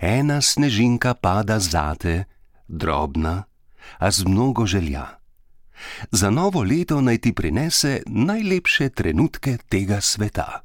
Ena snežinka pada zate, drobna, a z mnogo želja. Za novo leto naj ti prinese najlepše trenutke tega sveta.